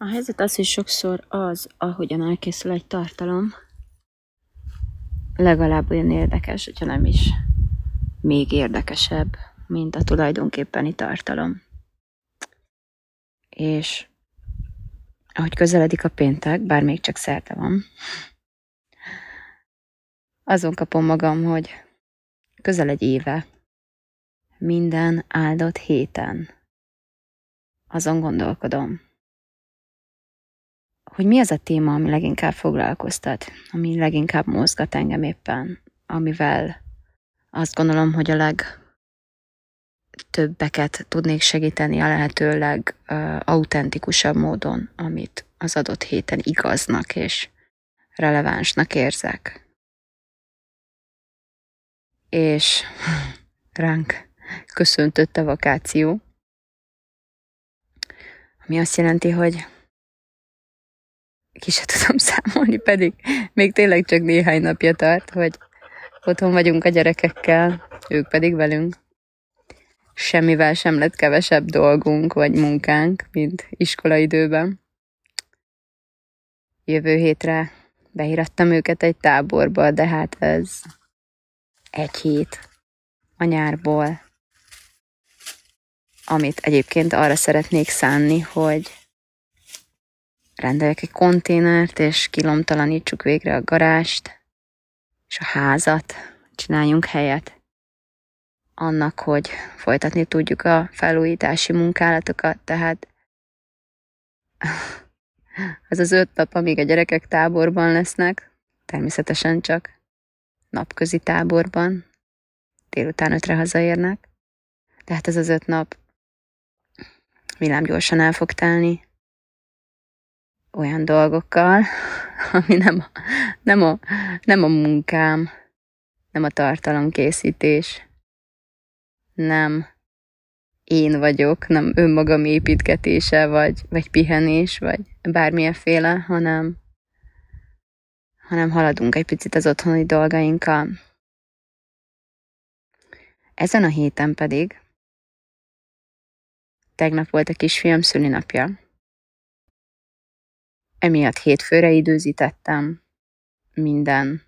A helyzet az, hogy sokszor az, ahogyan elkészül egy tartalom, legalább olyan érdekes, hogyha nem is még érdekesebb, mint a tulajdonképpeni tartalom. És ahogy közeledik a péntek, bár még csak szerte van, azon kapom magam, hogy közel egy éve, minden áldott héten azon gondolkodom, hogy mi az a téma, ami leginkább foglalkoztat, ami leginkább mozgat engem éppen, amivel azt gondolom, hogy a legtöbbeket tudnék segíteni a lehető legautentikusabb módon, amit az adott héten igaznak és relevánsnak érzek. És ránk köszöntött a vakáció, ami azt jelenti, hogy ki se tudom számolni, pedig még tényleg csak néhány napja tart, hogy otthon vagyunk a gyerekekkel, ők pedig velünk. Semmivel sem lett kevesebb dolgunk vagy munkánk, mint iskolaidőben. Jövő hétre beírattam őket egy táborba, de hát ez egy hét a nyárból, amit egyébként arra szeretnék szánni, hogy rendeljek egy konténert, és kilomtalanítsuk végre a garást, és a házat, csináljunk helyet annak, hogy folytatni tudjuk a felújítási munkálatokat, tehát az az öt nap, amíg a gyerekek táborban lesznek, természetesen csak napközi táborban, délután ötre hazaérnek, tehát ez az öt nap villámgyorsan el fog telni, olyan dolgokkal, ami nem a, nem a, nem a munkám, nem a tartalomkészítés, nem én vagyok, nem önmagam építgetése, vagy, vagy pihenés, vagy bármilyenféle, hanem, hanem haladunk egy picit az otthoni dolgainkkal. Ezen a héten pedig tegnap volt a kisfiam szülinapja, emiatt hétfőre időzítettem minden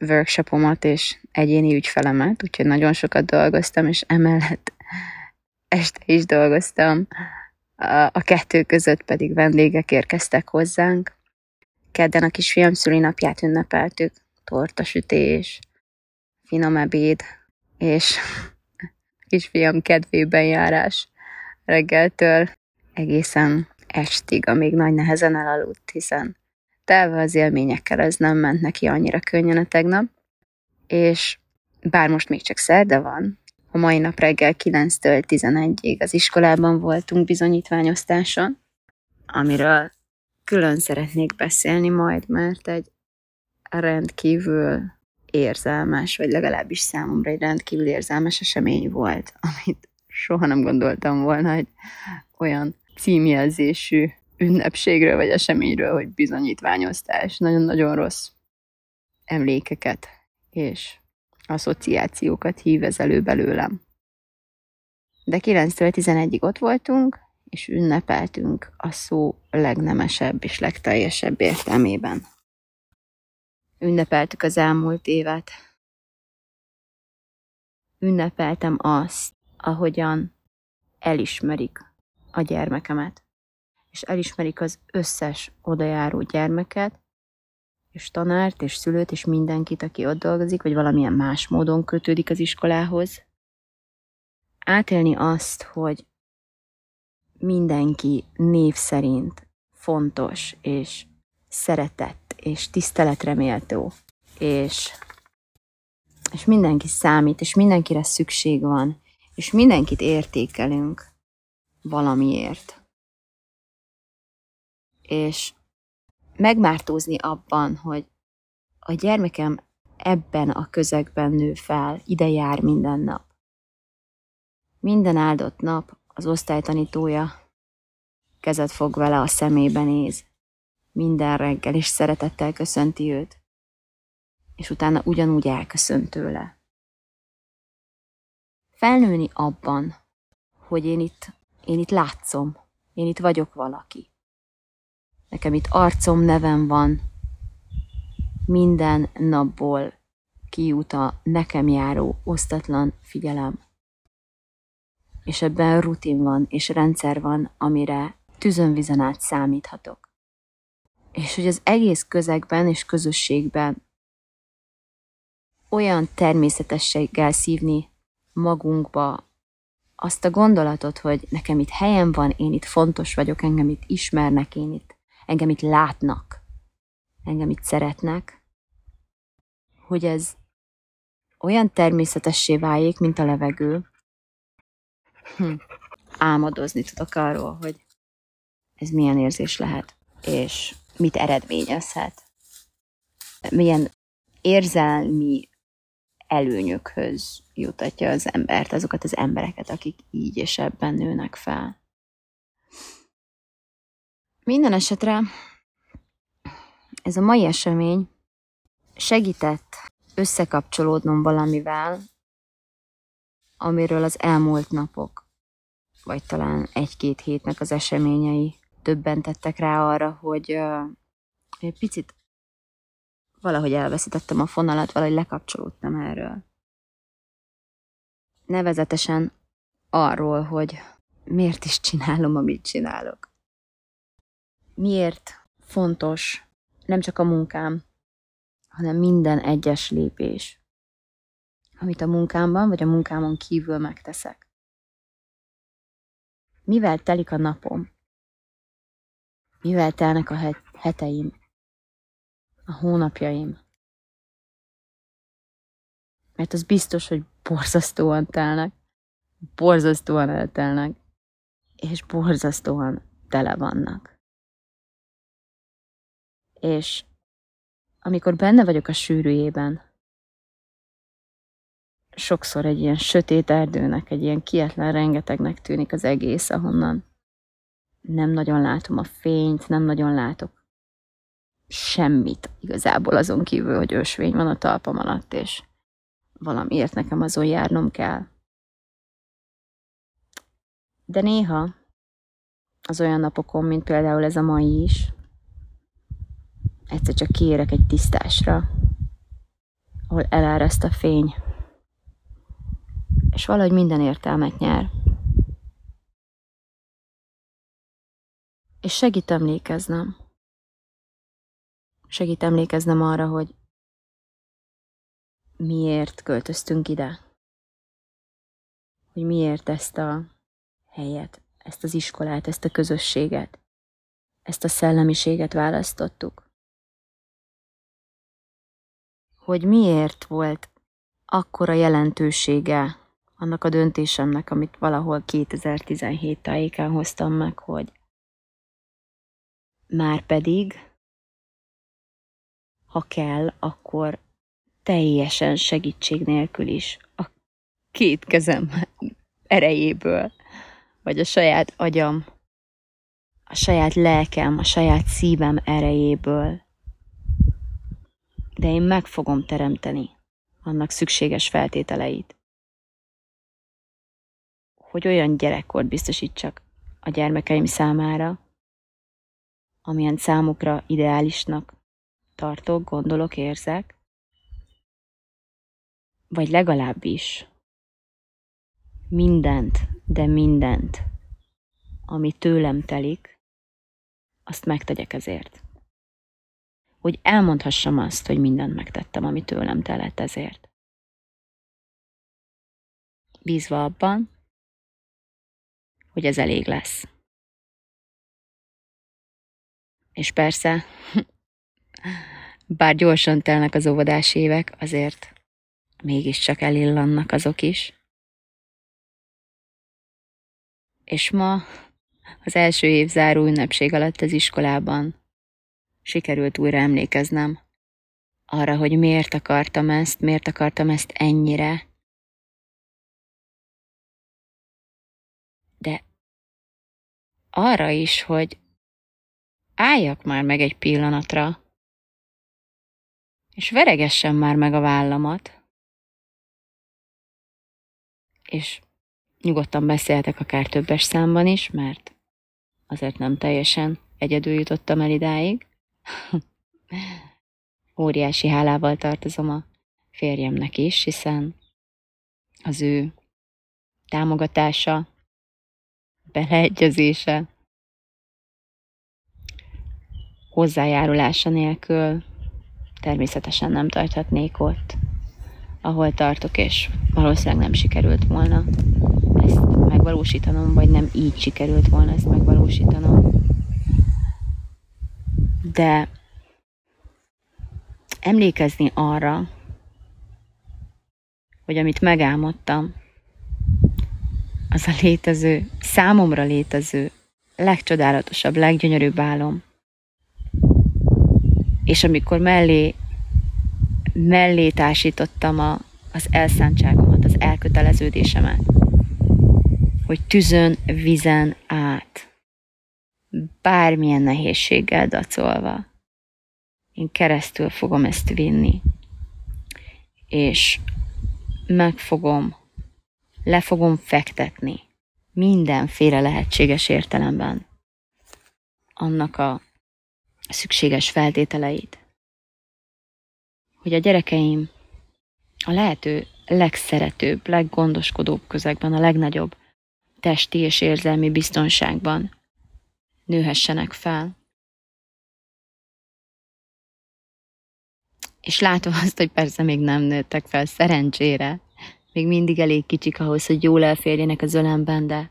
workshopomat és egyéni ügyfelemet, úgyhogy nagyon sokat dolgoztam, és emellett este is dolgoztam. A kettő között pedig vendégek érkeztek hozzánk. Kedden a kisfiam szülinapját ünnepeltük, tortasütés, finom ebéd, és kisfiam kedvében járás reggeltől egészen estig, amíg nagy nehezen elaludt, hiszen telve az élményekkel ez nem ment neki annyira könnyen a tegnap, és bár most még csak szerda van, a mai nap reggel 9-től 11-ig az iskolában voltunk bizonyítványosztáson, amiről külön szeretnék beszélni majd, mert egy rendkívül érzelmes, vagy legalábbis számomra egy rendkívül érzelmes esemény volt, amit soha nem gondoltam volna, hogy olyan címjelzésű ünnepségről vagy eseményről, hogy bizonyítványosztás. Nagyon-nagyon rossz emlékeket és asszociációkat hív ez elő belőlem. De 9-től 11-ig ott voltunk, és ünnepeltünk a szó legnemesebb és legteljesebb értelmében. Ünnepeltük az elmúlt évet. Ünnepeltem azt, ahogyan elismerik a gyermekemet, és elismerik az összes odajáró gyermeket, és tanárt, és szülőt, és mindenkit, aki ott dolgozik, vagy valamilyen más módon kötődik az iskolához. Átélni azt, hogy mindenki név szerint fontos, és szeretett, és tiszteletre méltó, és, és mindenki számít, és mindenkire szükség van, és mindenkit értékelünk valamiért. És megmártózni abban, hogy a gyermekem ebben a közegben nő fel, ide jár minden nap. Minden áldott nap az osztálytanítója kezet fog vele a szemébe néz. Minden reggel is szeretettel köszönti őt, és utána ugyanúgy elköszönt tőle. Felnőni abban, hogy én itt, én itt látszom, én itt vagyok valaki. Nekem itt arcom, nevem van, minden napból kijut a nekem járó osztatlan figyelem. És ebben rutin van, és rendszer van, amire tűzönvizen át számíthatok. És hogy az egész közegben és közösségben olyan természetességgel szívni magunkba azt a gondolatot, hogy nekem itt helyem van, én itt fontos vagyok, engem itt ismernek, én itt, engem itt látnak, engem itt szeretnek, hogy ez olyan természetessé váljék, mint a levegő. Hm. Álmodozni tudok arról, hogy ez milyen érzés lehet, és mit eredményezhet. Milyen érzelmi előnyökhöz jutatja az embert, azokat az embereket, akik így és ebben nőnek fel. Minden esetre ez a mai esemény segített összekapcsolódnom valamivel, amiről az elmúlt napok, vagy talán egy-két hétnek az eseményei többen tettek rá arra, hogy egy picit valahogy elveszítettem a fonalat, valahogy lekapcsolódtam erről. Nevezetesen arról, hogy miért is csinálom, amit csinálok. Miért fontos nem csak a munkám, hanem minden egyes lépés, amit a munkámban vagy a munkámon kívül megteszek. Mivel telik a napom? Mivel telnek a heteim? A hónapjaim? Mert az biztos, hogy borzasztóan telnek, borzasztóan eltelnek, és borzasztóan tele vannak. És amikor benne vagyok a sűrűjében, sokszor egy ilyen sötét erdőnek, egy ilyen kietlen rengetegnek tűnik az egész, ahonnan nem nagyon látom a fényt, nem nagyon látok semmit igazából azon kívül, hogy ösvény van a talpam alatt, és valamiért nekem azon járnom kell. De néha az olyan napokon, mint például ez a mai is, egyszer csak kiérek egy tisztásra, ahol eláraszt a fény, és valahogy minden értelmet nyer. És segít emlékeznem. Segít emlékeznem arra, hogy miért költöztünk ide. Hogy miért ezt a helyet, ezt az iskolát, ezt a közösséget, ezt a szellemiséget választottuk hogy miért volt akkora jelentősége annak a döntésemnek, amit valahol 2017 tájékán hoztam meg, hogy már pedig, ha kell, akkor teljesen segítség nélkül is a két kezem erejéből, vagy a saját agyam, a saját lelkem, a saját szívem erejéből de én meg fogom teremteni annak szükséges feltételeit. Hogy olyan gyerekkort biztosítsak a gyermekeim számára, amilyen számukra ideálisnak tartok, gondolok, érzek, vagy legalábbis mindent, de mindent, ami tőlem telik, azt megtegyek ezért hogy elmondhassam azt, hogy mindent megtettem, ami tőlem telett ezért. Bízva abban, hogy ez elég lesz. És persze, bár gyorsan telnek az óvodás évek, azért mégiscsak elillannak azok is. És ma az első év záró ünnepség alatt az iskolában sikerült újra emlékeznem arra, hogy miért akartam ezt, miért akartam ezt ennyire. De arra is, hogy álljak már meg egy pillanatra, és veregessem már meg a vállamat, és nyugodtan beszéltek akár többes számban is, mert azért nem teljesen egyedül jutottam el idáig. Óriási hálával tartozom a férjemnek is, hiszen az ő támogatása, beleegyezése, hozzájárulása nélkül természetesen nem tarthatnék ott, ahol tartok, és valószínűleg nem sikerült volna ezt megvalósítanom, vagy nem így sikerült volna ezt megvalósítanom. De emlékezni arra, hogy amit megálmodtam, az a létező, számomra létező, legcsodálatosabb, leggyönyörűbb álom. És amikor mellé, mellé társítottam a, az elszántságomat, az elköteleződésemet, hogy tüzön, vizen át, bármilyen nehézséggel dacolva, én keresztül fogom ezt vinni, és meg fogom, le fogom fektetni mindenféle lehetséges értelemben annak a szükséges feltételeit, hogy a gyerekeim a lehető legszeretőbb, leggondoskodóbb közegben, a legnagyobb testi és érzelmi biztonságban nőhessenek fel. És látom azt, hogy persze még nem nőttek fel, szerencsére. Még mindig elég kicsik ahhoz, hogy jól elférjenek az ölemben, de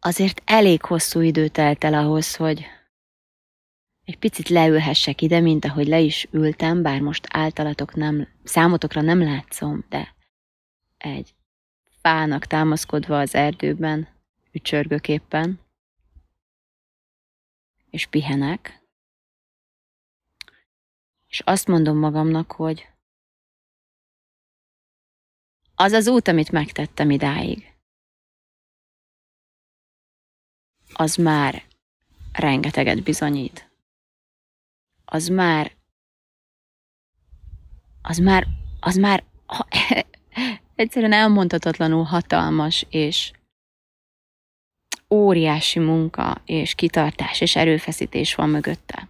azért elég hosszú idő telt el ahhoz, hogy egy picit leülhessek ide, mint ahogy le is ültem, bár most általatok nem, számotokra nem látszom, de egy fának támaszkodva az erdőben, ücsörgök éppen, és pihenek, és azt mondom magamnak, hogy az az út, amit megtettem idáig, az már rengeteget bizonyít. Az már, az már, az már egyszerűen elmondhatatlanul hatalmas és óriási munka és kitartás és erőfeszítés van mögötte.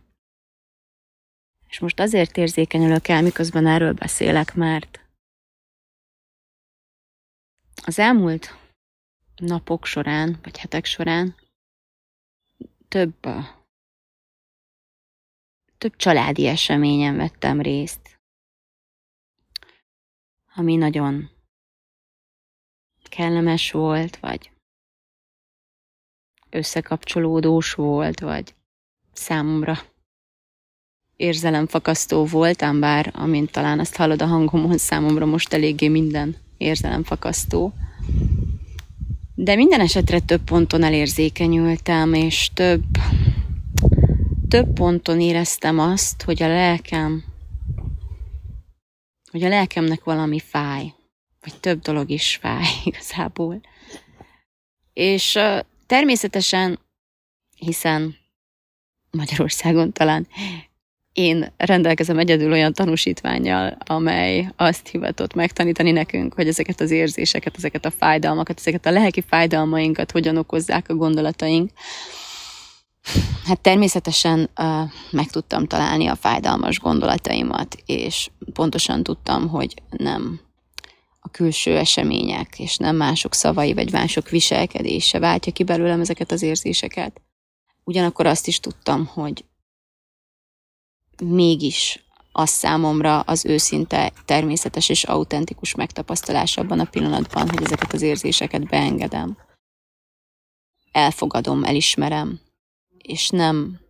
És most azért érzékenyülök el, miközben erről beszélek, mert az elmúlt napok során, vagy hetek során több, több családi eseményen vettem részt, ami nagyon kellemes volt, vagy összekapcsolódós volt, vagy számomra érzelemfakasztó volt, ám bár, amint talán azt hallod a hangomon, számomra most eléggé minden érzelemfakasztó. De minden esetre több ponton elérzékenyültem, és több, több ponton éreztem azt, hogy a lelkem, hogy a lelkemnek valami fáj, vagy több dolog is fáj igazából. És természetesen, hiszen Magyarországon talán én rendelkezem egyedül olyan tanúsítványjal, amely azt hivatott megtanítani nekünk, hogy ezeket az érzéseket, ezeket a fájdalmakat, ezeket a lelki fájdalmainkat hogyan okozzák a gondolataink. Hát természetesen uh, meg tudtam találni a fájdalmas gondolataimat, és pontosan tudtam, hogy nem a külső események, és nem mások szavai, vagy mások viselkedése váltja ki belőlem ezeket az érzéseket. Ugyanakkor azt is tudtam, hogy mégis az számomra az őszinte, természetes és autentikus megtapasztalás abban a pillanatban, hogy ezeket az érzéseket beengedem. Elfogadom, elismerem, és nem,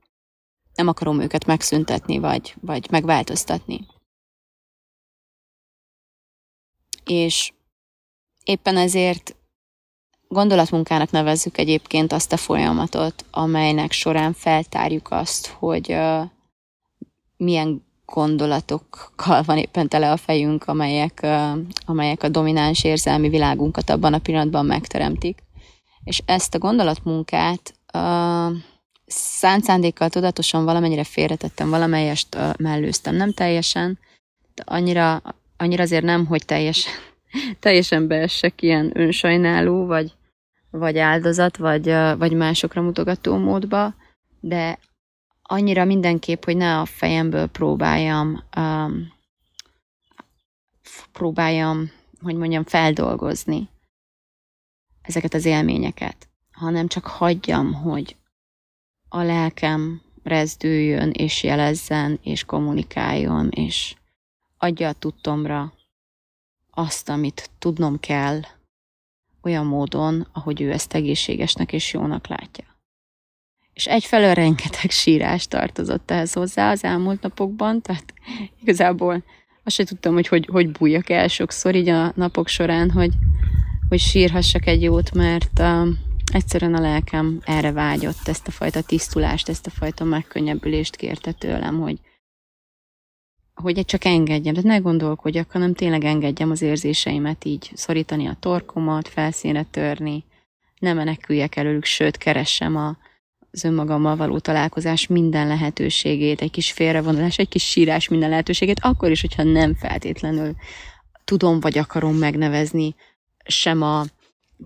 nem akarom őket megszüntetni, vagy, vagy megváltoztatni. És éppen ezért Gondolatmunkának nevezzük egyébként azt a folyamatot, amelynek során feltárjuk azt, hogy uh, milyen gondolatokkal van éppen tele a fejünk, amelyek, uh, amelyek a domináns érzelmi világunkat abban a pillanatban megteremtik. És ezt a gondolatmunkát uh, szánt szándékkal tudatosan valamennyire félretettem, valamelyest uh, mellőztem, nem teljesen, de annyira, annyira azért nem, hogy teljesen, teljesen beessek ilyen önsajnáló, vagy, vagy áldozat, vagy, uh, vagy másokra mutogató módba, de annyira mindenképp, hogy ne a fejemből próbáljam um, próbáljam, hogy mondjam, feldolgozni ezeket az élményeket, hanem csak hagyjam, hogy a lelkem rezdüljön, és jelezzen, és kommunikáljon, és adja a tudtomra azt, amit tudnom kell, olyan módon, ahogy ő ezt egészségesnek és jónak látja. És egyfelől rengeteg sírás tartozott ehhez hozzá az elmúlt napokban, tehát igazából azt sem tudtam, hogy hogy, hogy bújjak el sokszor így a napok során, hogy, hogy sírhassak egy jót, mert uh, egyszerűen a lelkem erre vágyott, ezt a fajta tisztulást, ezt a fajta megkönnyebbülést kérte tőlem, hogy, hogy csak engedjem, tehát ne gondolkodjak, hanem tényleg engedjem az érzéseimet így szorítani a torkomat, felszínre törni, ne meneküljek előlük, sőt, keressem a, az önmagammal való találkozás minden lehetőségét, egy kis félrevonulás, egy kis sírás minden lehetőségét, akkor is, hogyha nem feltétlenül tudom vagy akarom megnevezni sem a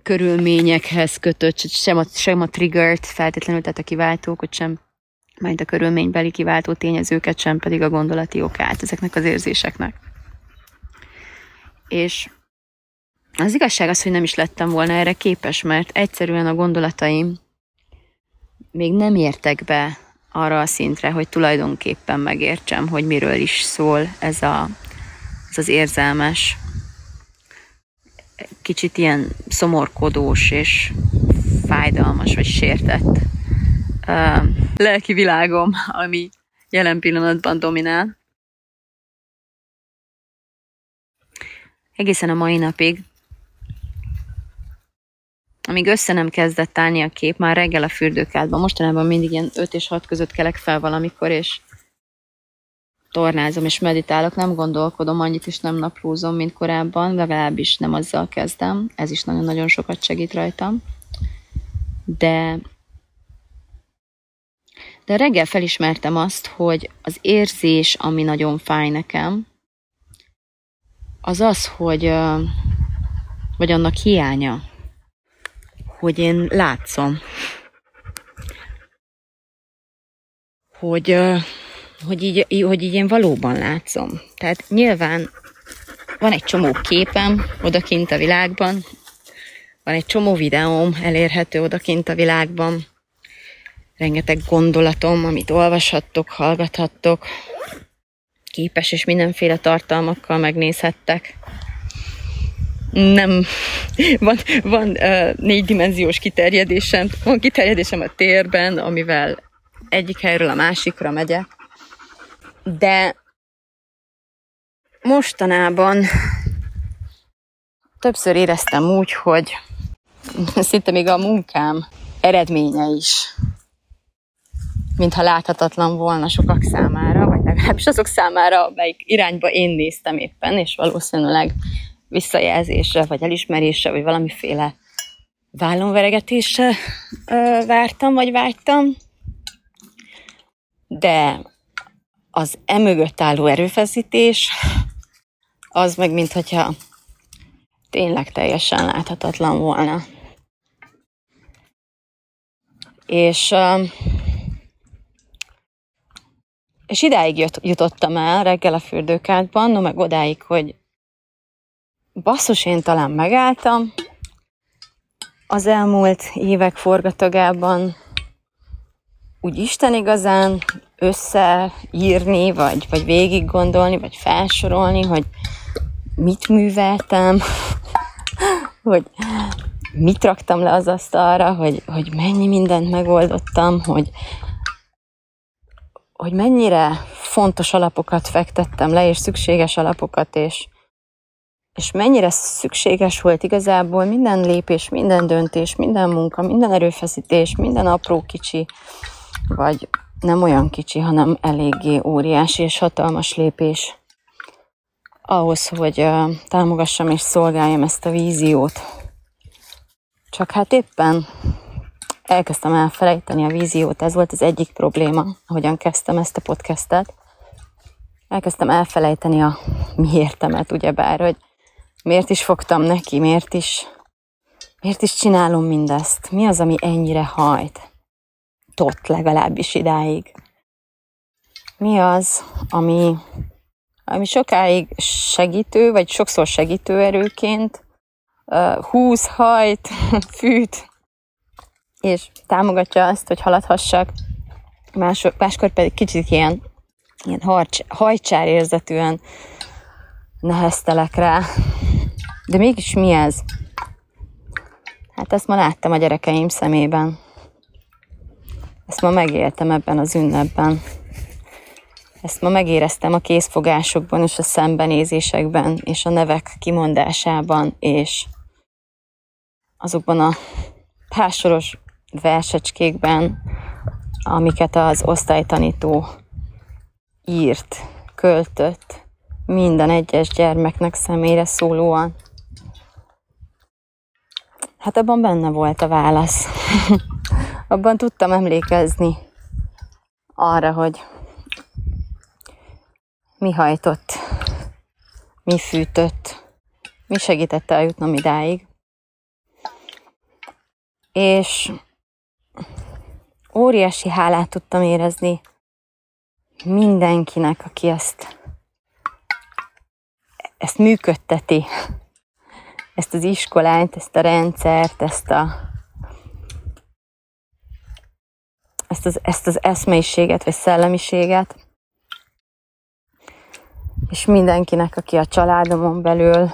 körülményekhez kötött, sem a, sem a triggert feltétlenül, tehát a kiváltókat sem, majd a körülménybeli kiváltó tényezőket, sem pedig a gondolati okát ezeknek az érzéseknek. És az igazság az, hogy nem is lettem volna erre képes, mert egyszerűen a gondolataim még nem értek be arra a szintre, hogy tulajdonképpen megértsem, hogy miről is szól ez, a, ez az érzelmes kicsit ilyen szomorkodós és fájdalmas vagy sértett uh, lelki világom, ami jelen pillanatban dominál. Egészen a mai napig, amíg össze nem kezdett állni a kép, már reggel a fürdőkádban, mostanában mindig ilyen 5 és 6 között kelek fel valamikor, és tornázom és meditálok, nem gondolkodom annyit, és nem naplózom, mint korábban, legalábbis nem azzal kezdem. Ez is nagyon-nagyon sokat segít rajtam. De, de reggel felismertem azt, hogy az érzés, ami nagyon fáj nekem, az az, hogy vagy annak hiánya, hogy én látszom, hogy hogy így, hogy így én valóban látszom. Tehát nyilván van egy csomó képem odakint a világban, van egy csomó videóm elérhető odakint a világban, rengeteg gondolatom, amit olvashattok, hallgathattok, képes és mindenféle tartalmakkal megnézhettek. Nem, van, van uh, négydimenziós kiterjedésem, van kiterjedésem a térben, amivel egyik helyről a másikra megyek, de mostanában többször éreztem úgy, hogy szinte még a munkám eredménye is, mintha láthatatlan volna sokak számára, vagy legalábbis azok számára, melyik irányba én néztem éppen, és valószínűleg visszajelzésre, vagy elismerésre, vagy valamiféle vállonveregetésre vártam, vagy vágytam. De az emögött álló erőfeszítés, az meg mintha tényleg teljesen láthatatlan volna. És, és idáig jut, jutottam el reggel a fürdőkádban, no meg odáig, hogy basszus, én talán megálltam az elmúlt évek forgatagában, úgy Isten igazán összeírni, vagy, vagy végig gondolni, vagy felsorolni, hogy mit műveltem, hogy mit raktam le az asztalra, hogy, hogy mennyi mindent megoldottam, hogy, hogy mennyire fontos alapokat fektettem le, és szükséges alapokat, és, és mennyire szükséges volt igazából minden lépés, minden döntés, minden munka, minden erőfeszítés, minden apró kicsi, vagy nem olyan kicsi, hanem eléggé óriási és hatalmas lépés ahhoz, hogy uh, támogassam és szolgáljam ezt a víziót. Csak hát éppen elkezdtem elfelejteni a víziót, ez volt az egyik probléma, ahogyan kezdtem ezt a podcastet. Elkezdtem elfelejteni a mi értemet, ugyebár, hogy miért is fogtam neki, miért is, miért is csinálom mindezt, mi az, ami ennyire hajt, tot legalábbis idáig. Mi az, ami, ami sokáig segítő, vagy sokszor segítő erőként húz, hajt, fűt, és támogatja azt, hogy haladhassak. Mások, máskor pedig kicsit ilyen, ilyen harcs, hajcsár érzetűen neheztelek rá. De mégis mi ez? Hát ezt ma láttam a gyerekeim szemében. Ezt ma megéltem ebben az ünnepben. Ezt ma megéreztem a készfogásokban és a szembenézésekben, és a nevek kimondásában, és azokban a pásoros versecskékben, amiket az osztálytanító írt, költött, minden egyes gyermeknek személyre szólóan. Hát abban benne volt a válasz. abban tudtam emlékezni arra, hogy mi hajtott, mi fűtött, mi segítette eljutnom idáig. És óriási hálát tudtam érezni mindenkinek, aki ezt, ezt működteti, ezt az iskolát, ezt a rendszert, ezt a ezt az, ezt az eszmeiséget, vagy szellemiséget, és mindenkinek, aki a családomon belül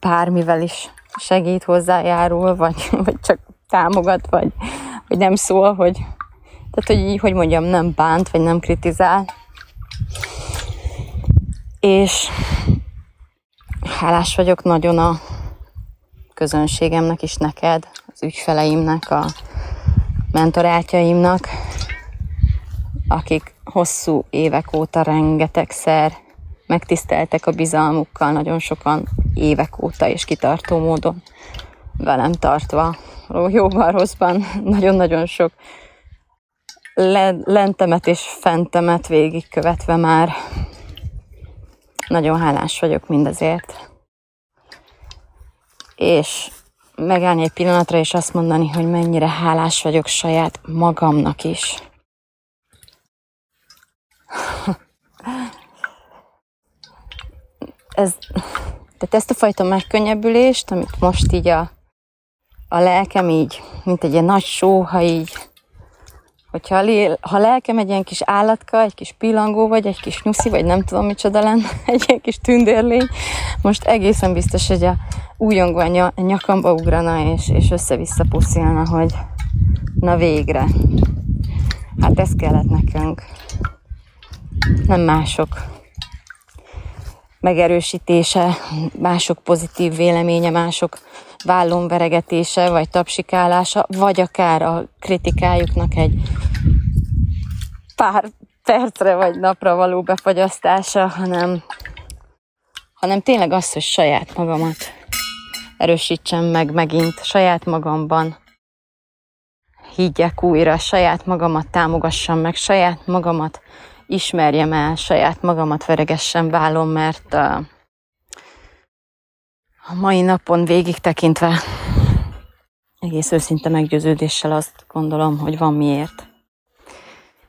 bármivel is segít, hozzájárul, vagy, vagy csak támogat, vagy, vagy nem szól, hogy, tehát, hogy így, hogy mondjam, nem bánt, vagy nem kritizál. És hálás vagyok nagyon a közönségemnek is neked, az ügyfeleimnek, a mentorátjaimnak, akik hosszú évek óta rengetegszer megtiszteltek a bizalmukkal, nagyon sokan évek óta és kitartó módon velem tartva, jóban, rosszban, nagyon-nagyon sok lentemet és fentemet végigkövetve már. Nagyon hálás vagyok mindezért. És megállni egy pillanatra és azt mondani, hogy mennyire hálás vagyok saját magamnak is. Ez, tehát ezt a fajta megkönnyebbülést, amit most így a, a lelkem így, mint egy ilyen nagy sóha így hogyha a, lél, ha a lelkem egy ilyen kis állatka, egy kis pillangó vagy, egy kis nyuszi, vagy nem tudom micsoda lenne, egy ilyen kis tündérlény, most egészen biztos, hogy a újongó a nyakamba ugrana, és, és össze-vissza puszilna, hogy na végre. Hát ez kellett nekünk. Nem mások megerősítése, mások pozitív véleménye, mások vállonveregetése, vagy tapsikálása, vagy akár a kritikájuknak egy pár percre vagy napra való befagyasztása, hanem, hanem tényleg az, hogy saját magamat erősítsem meg megint, saját magamban. Higgyek újra, saját magamat támogassam meg, saját magamat ismerjem el, saját magamat veregessem vállom, mert uh, a mai napon végig tekintve egész őszinte meggyőződéssel azt gondolom, hogy van miért.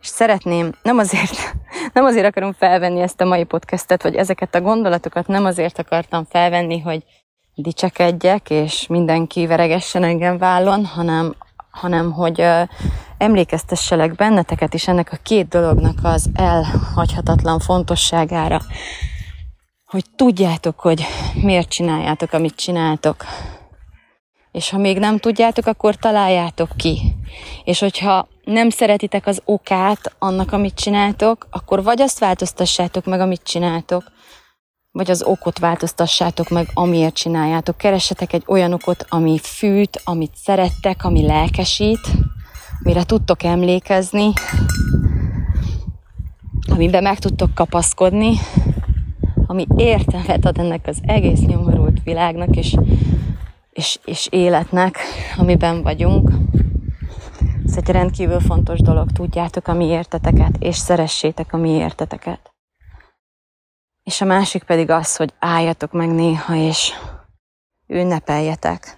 És szeretném, nem azért, nem azért akarom felvenni ezt a mai podcastet, vagy ezeket a gondolatokat nem azért akartam felvenni, hogy dicsekedjek, és mindenki veregessen engem vállon, hanem, hanem hogy emlékeztesselek benneteket is ennek a két dolognak az elhagyhatatlan fontosságára, hogy tudjátok, hogy miért csináljátok, amit csináltok. És ha még nem tudjátok, akkor találjátok ki. És hogyha nem szeretitek az okát annak, amit csináltok, akkor vagy azt változtassátok meg, amit csináltok, vagy az okot változtassátok meg, amiért csináljátok. Keressetek egy olyan okot, ami fűt, amit szerettek, ami lelkesít, mire tudtok emlékezni, amiben meg tudtok kapaszkodni, ami értelmet ad ennek az egész nyomorult világnak és, és, és életnek, amiben vagyunk. Ez egy rendkívül fontos dolog, tudjátok a mi érteteket, és szeressétek a mi érteteket. És a másik pedig az, hogy álljatok meg néha, és ünnepeljetek.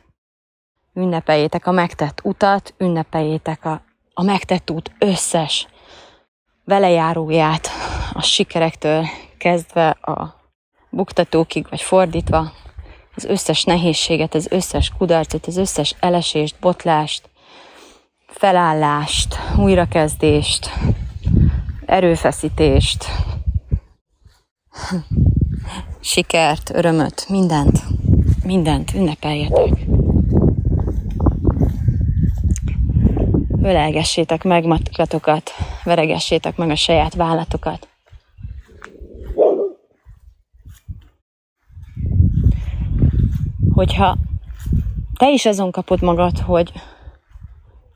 Ünnepeljétek a megtett utat, ünnepeljétek a, a megtett út összes velejáróját, a sikerektől kezdve a buktatókig, vagy fordítva, az összes nehézséget, az összes kudarcot, az összes elesést, botlást, felállást, újrakezdést, erőfeszítést, sikert, örömöt, mindent, mindent ünnepeljetek. Ölelgessétek meg magatokat, veregessétek meg a saját vállatokat. Hogyha te is azon kapod magad, hogy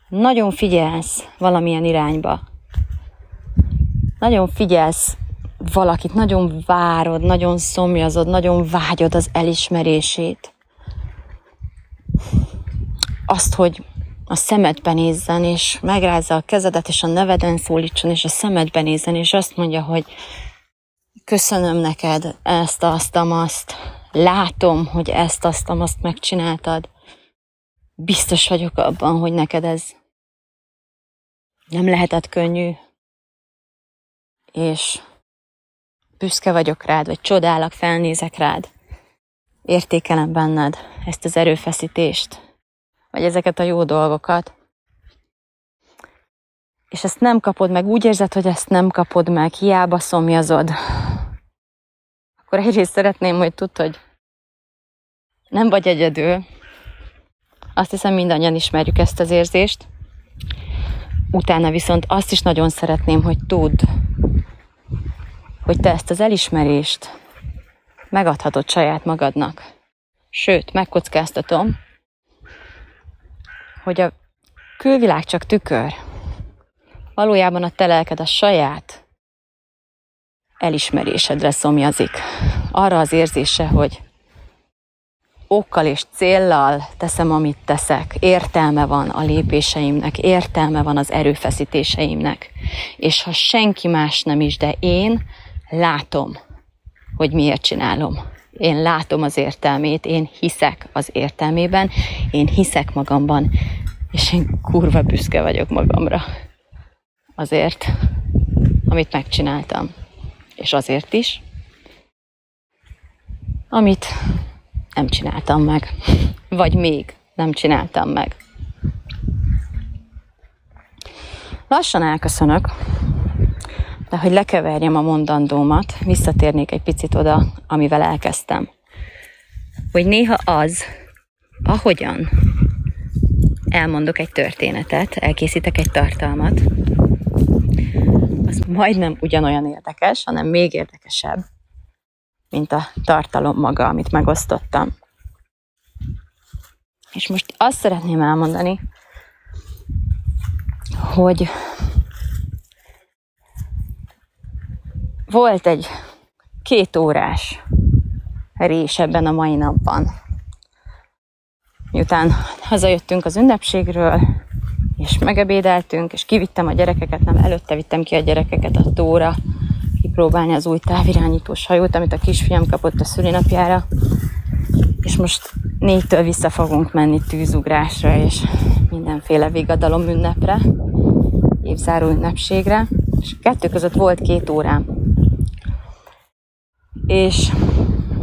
nagyon figyelsz valamilyen irányba, nagyon figyelsz valakit, nagyon várod, nagyon szomjazod, nagyon vágyod az elismerését. Azt, hogy a szemedbe nézzen, és megrázza a kezedet, és a neveden szólítson, és a szemedbe nézzen, és azt mondja, hogy köszönöm neked ezt, azt, azt, látom, hogy ezt, azt, azt megcsináltad. Biztos vagyok abban, hogy neked ez nem lehetett könnyű, és büszke vagyok rád, vagy csodálak, felnézek rád. Értékelem benned ezt az erőfeszítést, vagy ezeket a jó dolgokat. És ezt nem kapod meg, úgy érzed, hogy ezt nem kapod meg, hiába szomjazod. Akkor egyrészt szeretném, hogy tudd, hogy nem vagy egyedül. Azt hiszem mindannyian ismerjük ezt az érzést. Utána viszont azt is nagyon szeretném, hogy tudd, hogy te ezt az elismerést megadhatod saját magadnak. Sőt, megkockáztatom, hogy a külvilág csak tükör. Valójában a te lelked a saját elismerésedre szomjazik. Arra az érzése, hogy okkal és céllal teszem, amit teszek. Értelme van a lépéseimnek, értelme van az erőfeszítéseimnek. És ha senki más nem is, de én látom, hogy miért csinálom. Én látom az értelmét, én hiszek az értelmében, én hiszek magamban, és én kurva büszke vagyok magamra. Azért, amit megcsináltam. És azért is, amit nem csináltam meg. Vagy még nem csináltam meg. Lassan elköszönök, de hogy lekeverjem a mondandómat, visszatérnék egy picit oda, amivel elkezdtem. Hogy néha az, ahogyan elmondok egy történetet, elkészítek egy tartalmat, az majdnem ugyanolyan érdekes, hanem még érdekesebb, mint a tartalom maga, amit megosztottam. És most azt szeretném elmondani, hogy volt egy két órás rés ebben a mai napban. Miután hazajöttünk az ünnepségről, és megebédeltünk, és kivittem a gyerekeket, nem, előtte vittem ki a gyerekeket a tóra, kipróbálni az új távirányítós hajót, amit a kisfiam kapott a szülinapjára, és most négytől vissza fogunk menni tűzugrásra, és mindenféle vigadalom ünnepre, évzáró ünnepségre, és kettő között volt két órám. És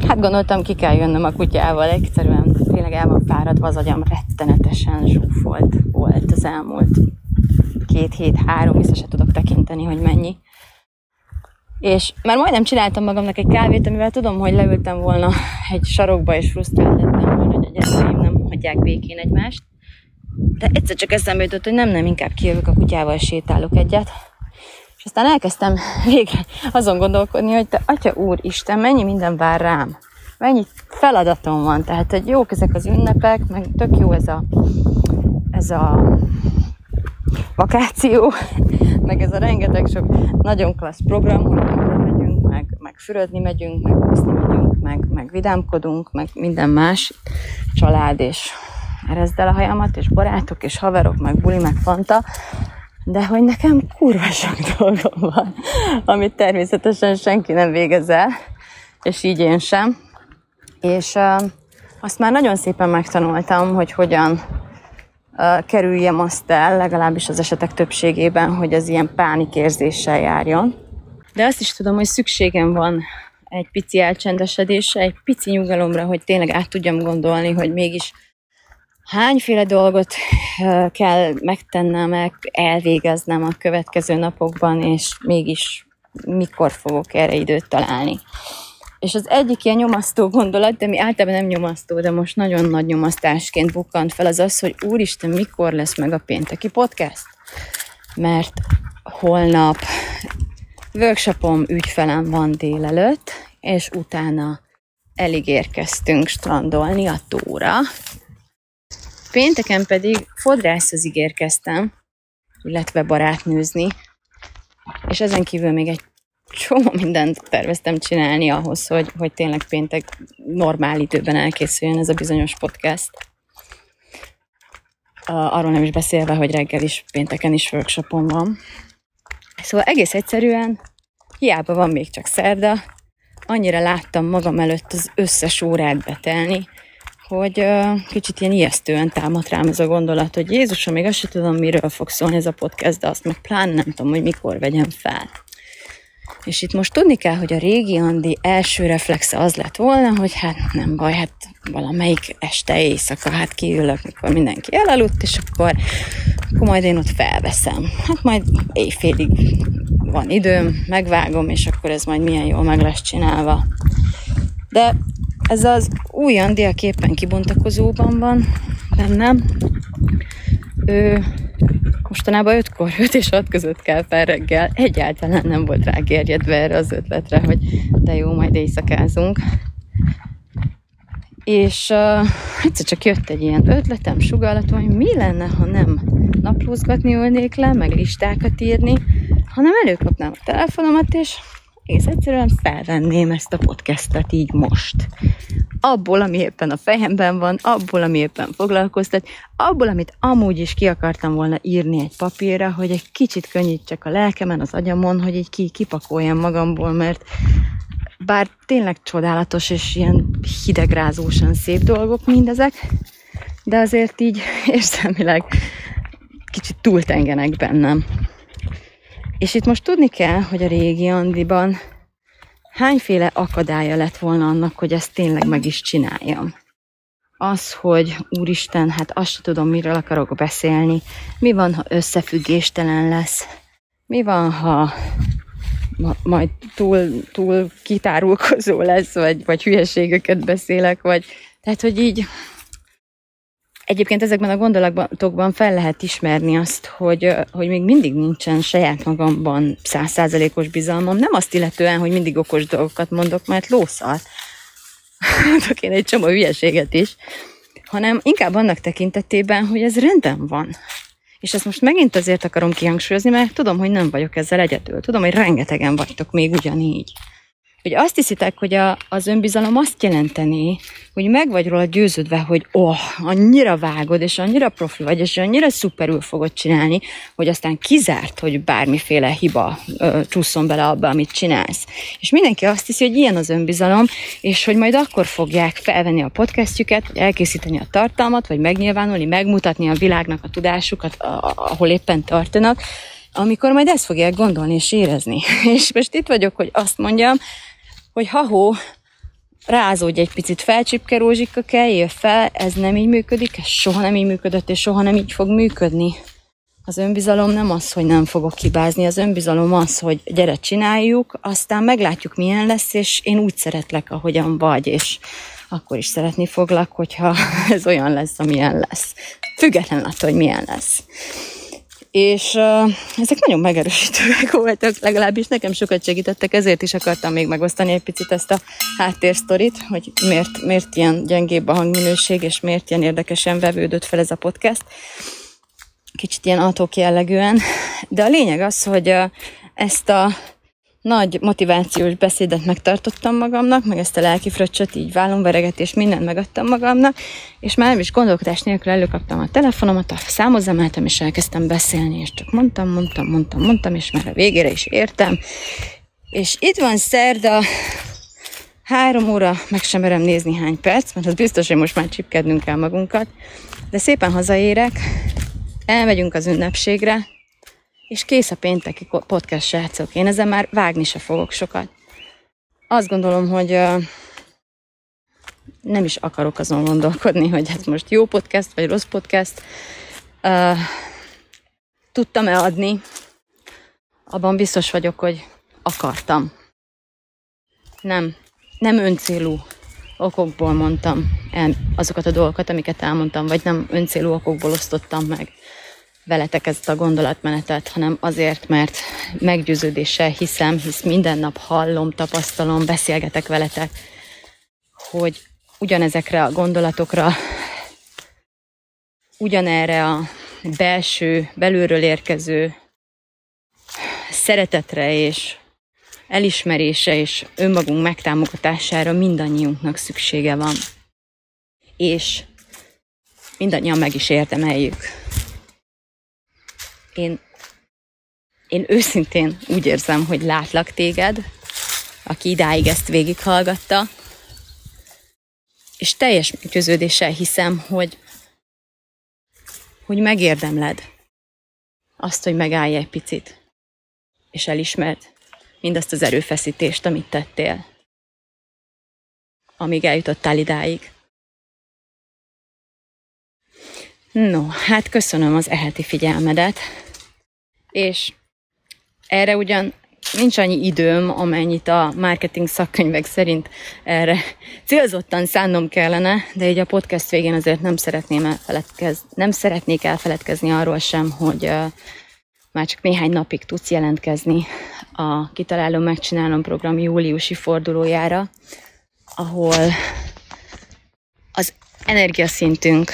hát gondoltam, ki kell jönnöm a kutyával, egyszerűen tényleg el van fáradva, az agyam rettenetesen zsúfolt volt az elmúlt két hét, három, vissza se tudok tekinteni, hogy mennyi. És már majdnem csináltam magamnak egy kávét, amivel tudom, hogy leültem volna egy sarokba, és frusztrált lettem volna, hogy a gyerekeim nem hagyják békén egymást. De egyszer csak eszembe jutott, hogy nem, nem, inkább kijövök a kutyával, sétálok egyet. És aztán elkezdtem végre azon gondolkodni, hogy te, Atya Úr Isten, mennyi minden vár rám. Mennyi feladatom van. Tehát, hogy jók ezek az ünnepek, meg tök jó ez a, ez a vakáció, meg ez a rengeteg sok nagyon klassz program, hogy megyünk, meg, meg fürödni megyünk, meg úszni megyünk, meg, meg vidámkodunk, meg minden más, család, és erezd el a hajamat, és barátok, és haverok, meg buli, meg fanta, de hogy nekem kurva sok dolgom van, amit természetesen senki nem végez el, és így én sem. És uh, azt már nagyon szépen megtanultam, hogy hogyan kerüljem azt el, legalábbis az esetek többségében, hogy az ilyen pánikérzéssel járjon. De azt is tudom, hogy szükségem van egy pici elcsendesedésre, egy pici nyugalomra, hogy tényleg át tudjam gondolni, hogy mégis hányféle dolgot kell megtennem, elvégeznem a következő napokban, és mégis mikor fogok erre időt találni. És az egyik ilyen nyomasztó gondolat, de mi általában nem nyomasztó, de most nagyon nagy nyomasztásként bukkant fel, az az, hogy úristen, mikor lesz meg a pénteki podcast? Mert holnap workshopom ügyfelem van délelőtt, és utána elég érkeztünk strandolni a tóra, Pénteken pedig fodrászhoz ígérkeztem, illetve barátnőzni, és ezen kívül még egy csomó mindent terveztem csinálni ahhoz, hogy, hogy tényleg péntek normál időben elkészüljön ez a bizonyos podcast. Arról nem is beszélve, hogy reggel is, pénteken is workshopon van. Szóval egész egyszerűen, hiába van még csak szerda, annyira láttam magam előtt az összes órát betelni, hogy uh, kicsit ilyen ijesztően támadt rám ez a gondolat, hogy Jézusom, még azt sem tudom, miről fog szólni ez a podcast, de azt meg pláne nem tudom, hogy mikor vegyem fel. És itt most tudni kell, hogy a régi Andi első reflexe az lett volna, hogy hát nem baj, hát valamelyik este éjszaka, hát kiülök, mikor mindenki elaludt, és akkor, akkor majd én ott felveszem. Hát majd éjfélig van időm, megvágom, és akkor ez majd milyen jól meg lesz csinálva. De ez az új Andi, a képen kibontakozóban van bennem. Ő mostanában 5-kor, 5 és 6 között kell fel reggel. Egyáltalán nem volt rá gerjedve erre az ötletre, hogy de jó, majd éjszakázunk. És uh, egyszer csak jött egy ilyen ötletem, sugallatom, hogy mi lenne, ha nem naplózgatni ülnék le, meg listákat írni, hanem előkapnám a telefonomat, és egész egyszerűen felvenném ezt a podcastet így most. Abból, ami éppen a fejemben van, abból, ami éppen foglalkoztat, abból, amit amúgy is ki akartam volna írni egy papírra, hogy egy kicsit könnyítsek a lelkemen, az agyamon, hogy egy ki, kipakoljam magamból, mert bár tényleg csodálatos és ilyen hidegrázósan szép dolgok mindezek, de azért így érzelmileg kicsit túltengenek bennem. És itt most tudni kell, hogy a régi Andiban hányféle akadálya lett volna annak, hogy ezt tényleg meg is csináljam. Az, hogy úristen, hát azt sem tudom, miről akarok beszélni, mi van, ha összefüggéstelen lesz, mi van, ha ma, majd túl, túl kitárulkozó lesz, vagy, vagy hülyeségeket beszélek, vagy tehát, hogy így Egyébként ezekben a gondolatokban fel lehet ismerni azt, hogy, hogy még mindig nincsen saját magamban százszázalékos bizalmam. Nem azt illetően, hogy mindig okos dolgokat mondok, mert lószal. Mondok én egy csomó hülyeséget is, hanem inkább annak tekintetében, hogy ez rendben van. És ezt most megint azért akarom kihangsúlyozni, mert tudom, hogy nem vagyok ezzel egyedül. Tudom, hogy rengetegen vagytok még ugyanígy hogy azt hiszitek, hogy a, az önbizalom azt jelenteni, hogy meg vagy róla győződve, hogy oh, annyira vágod, és annyira profi vagy, és annyira szuperül fogod csinálni, hogy aztán kizárt, hogy bármiféle hiba ö, csúszom bele abba, amit csinálsz. És mindenki azt hiszi, hogy ilyen az önbizalom, és hogy majd akkor fogják felvenni a podcastjüket, vagy elkészíteni a tartalmat, vagy megnyilvánulni, megmutatni a világnak a tudásukat, ahol éppen tartanak, amikor majd ezt fogják gondolni és érezni. És most itt vagyok, hogy azt mondjam, hogy ha-hó, rázódj egy picit, felcsipke rózsika kell, fel, ez nem így működik, ez soha nem így működött, és soha nem így fog működni. Az önbizalom nem az, hogy nem fogok hibázni, az önbizalom az, hogy gyere, csináljuk, aztán meglátjuk, milyen lesz, és én úgy szeretlek, ahogyan vagy, és akkor is szeretni foglak, hogyha ez olyan lesz, amilyen lesz. Független attól, hogy milyen lesz. És uh, ezek nagyon megerősítőek voltak, legalábbis nekem sokat segítettek, ezért is akartam még megosztani egy picit ezt a háttérsztorit, hogy miért, miért ilyen gyengébb a hangminőség, és miért ilyen érdekesen vevődött fel ez a podcast. Kicsit ilyen atok jellegűen, de a lényeg az, hogy uh, ezt a nagy motivációs beszédet megtartottam magamnak, meg ezt a lelki fröccsöt, így vállomveregetést, mindent megadtam magamnak, és már nem is gondolkodás nélkül előkaptam a telefonomat, a számhoz emeltem, és elkezdtem beszélni, és csak mondtam, mondtam, mondtam, mondtam, és már a végére is értem. És itt van szerda, három óra, meg sem merem nézni hány perc, mert az biztos, hogy most már csipkednünk kell magunkat, de szépen hazaérek, elmegyünk az ünnepségre, és kész a pénteki podcast, srácok. Én ezzel már vágni se fogok sokat. Azt gondolom, hogy nem is akarok azon gondolkodni, hogy ez most jó podcast, vagy rossz podcast. Tudtam-e adni? Abban biztos vagyok, hogy akartam. Nem, nem öncélú okokból mondtam el azokat a dolgokat, amiket elmondtam, vagy nem öncélú okokból osztottam meg veletek ezt a gondolatmenetet, hanem azért, mert meggyőződéssel hiszem, hisz minden nap hallom, tapasztalom, beszélgetek veletek, hogy ugyanezekre a gondolatokra, ugyanerre a belső, belülről érkező szeretetre és elismerése és önmagunk megtámogatására mindannyiunknak szüksége van. És mindannyian meg is érdemeljük. Én, én őszintén úgy érzem, hogy látlak téged, aki idáig ezt végighallgatta, és teljes meggyőződéssel hiszem, hogy, hogy megérdemled azt, hogy megállj egy picit, és elismerd mindazt az erőfeszítést, amit tettél, amíg eljutottál idáig. No, hát köszönöm az eheti figyelmedet, és erre ugyan nincs annyi időm, amennyit a marketing szakkönyvek szerint erre célzottan szánnom kellene, de így a podcast végén azért nem szeretném elfeledkezni, nem szeretnék elfeledkezni arról sem, hogy uh, már csak néhány napig tudsz jelentkezni a Kitalálom, Megcsinálom program júliusi fordulójára, ahol energiaszintünk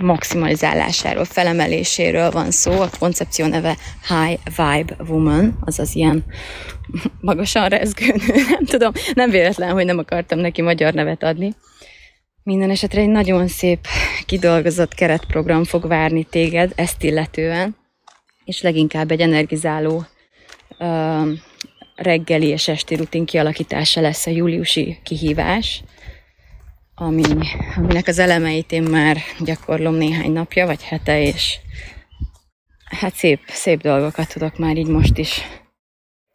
maximalizálásáról, felemeléséről van szó. A koncepció neve High Vibe Woman, azaz ilyen magasan rezgő, nem tudom, nem véletlen, hogy nem akartam neki magyar nevet adni. Minden esetre egy nagyon szép kidolgozott keretprogram fog várni téged ezt illetően, és leginkább egy energizáló uh, reggeli és esti rutin kialakítása lesz a júliusi kihívás ami, aminek az elemeit én már gyakorlom néhány napja, vagy hete, és hát szép, szép dolgokat tudok már így most is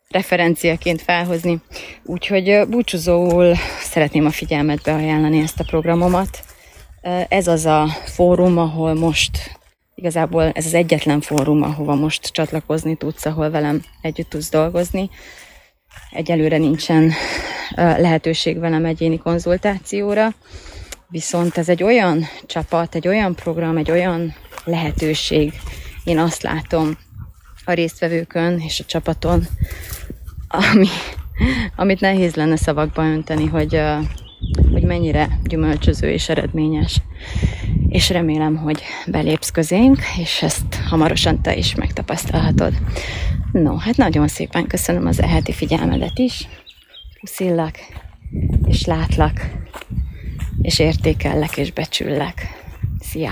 referenciaként felhozni. Úgyhogy búcsúzóul szeretném a figyelmetbe ajánlani ezt a programomat. Ez az a fórum, ahol most igazából ez az egyetlen fórum, ahova most csatlakozni tudsz, ahol velem együtt tudsz dolgozni. Egyelőre nincsen lehetőség velem egyéni konzultációra, viszont ez egy olyan csapat, egy olyan program, egy olyan lehetőség, én azt látom a résztvevőkön és a csapaton, ami, amit nehéz lenne szavakba önteni, hogy, hogy mennyire gyümölcsöző és eredményes. És remélem, hogy belépsz közénk, és ezt hamarosan te is megtapasztalhatod. No, hát nagyon szépen köszönöm az eheti figyelmedet is. Puszillak, és látlak, és értékellek, és becsüllek. Szia!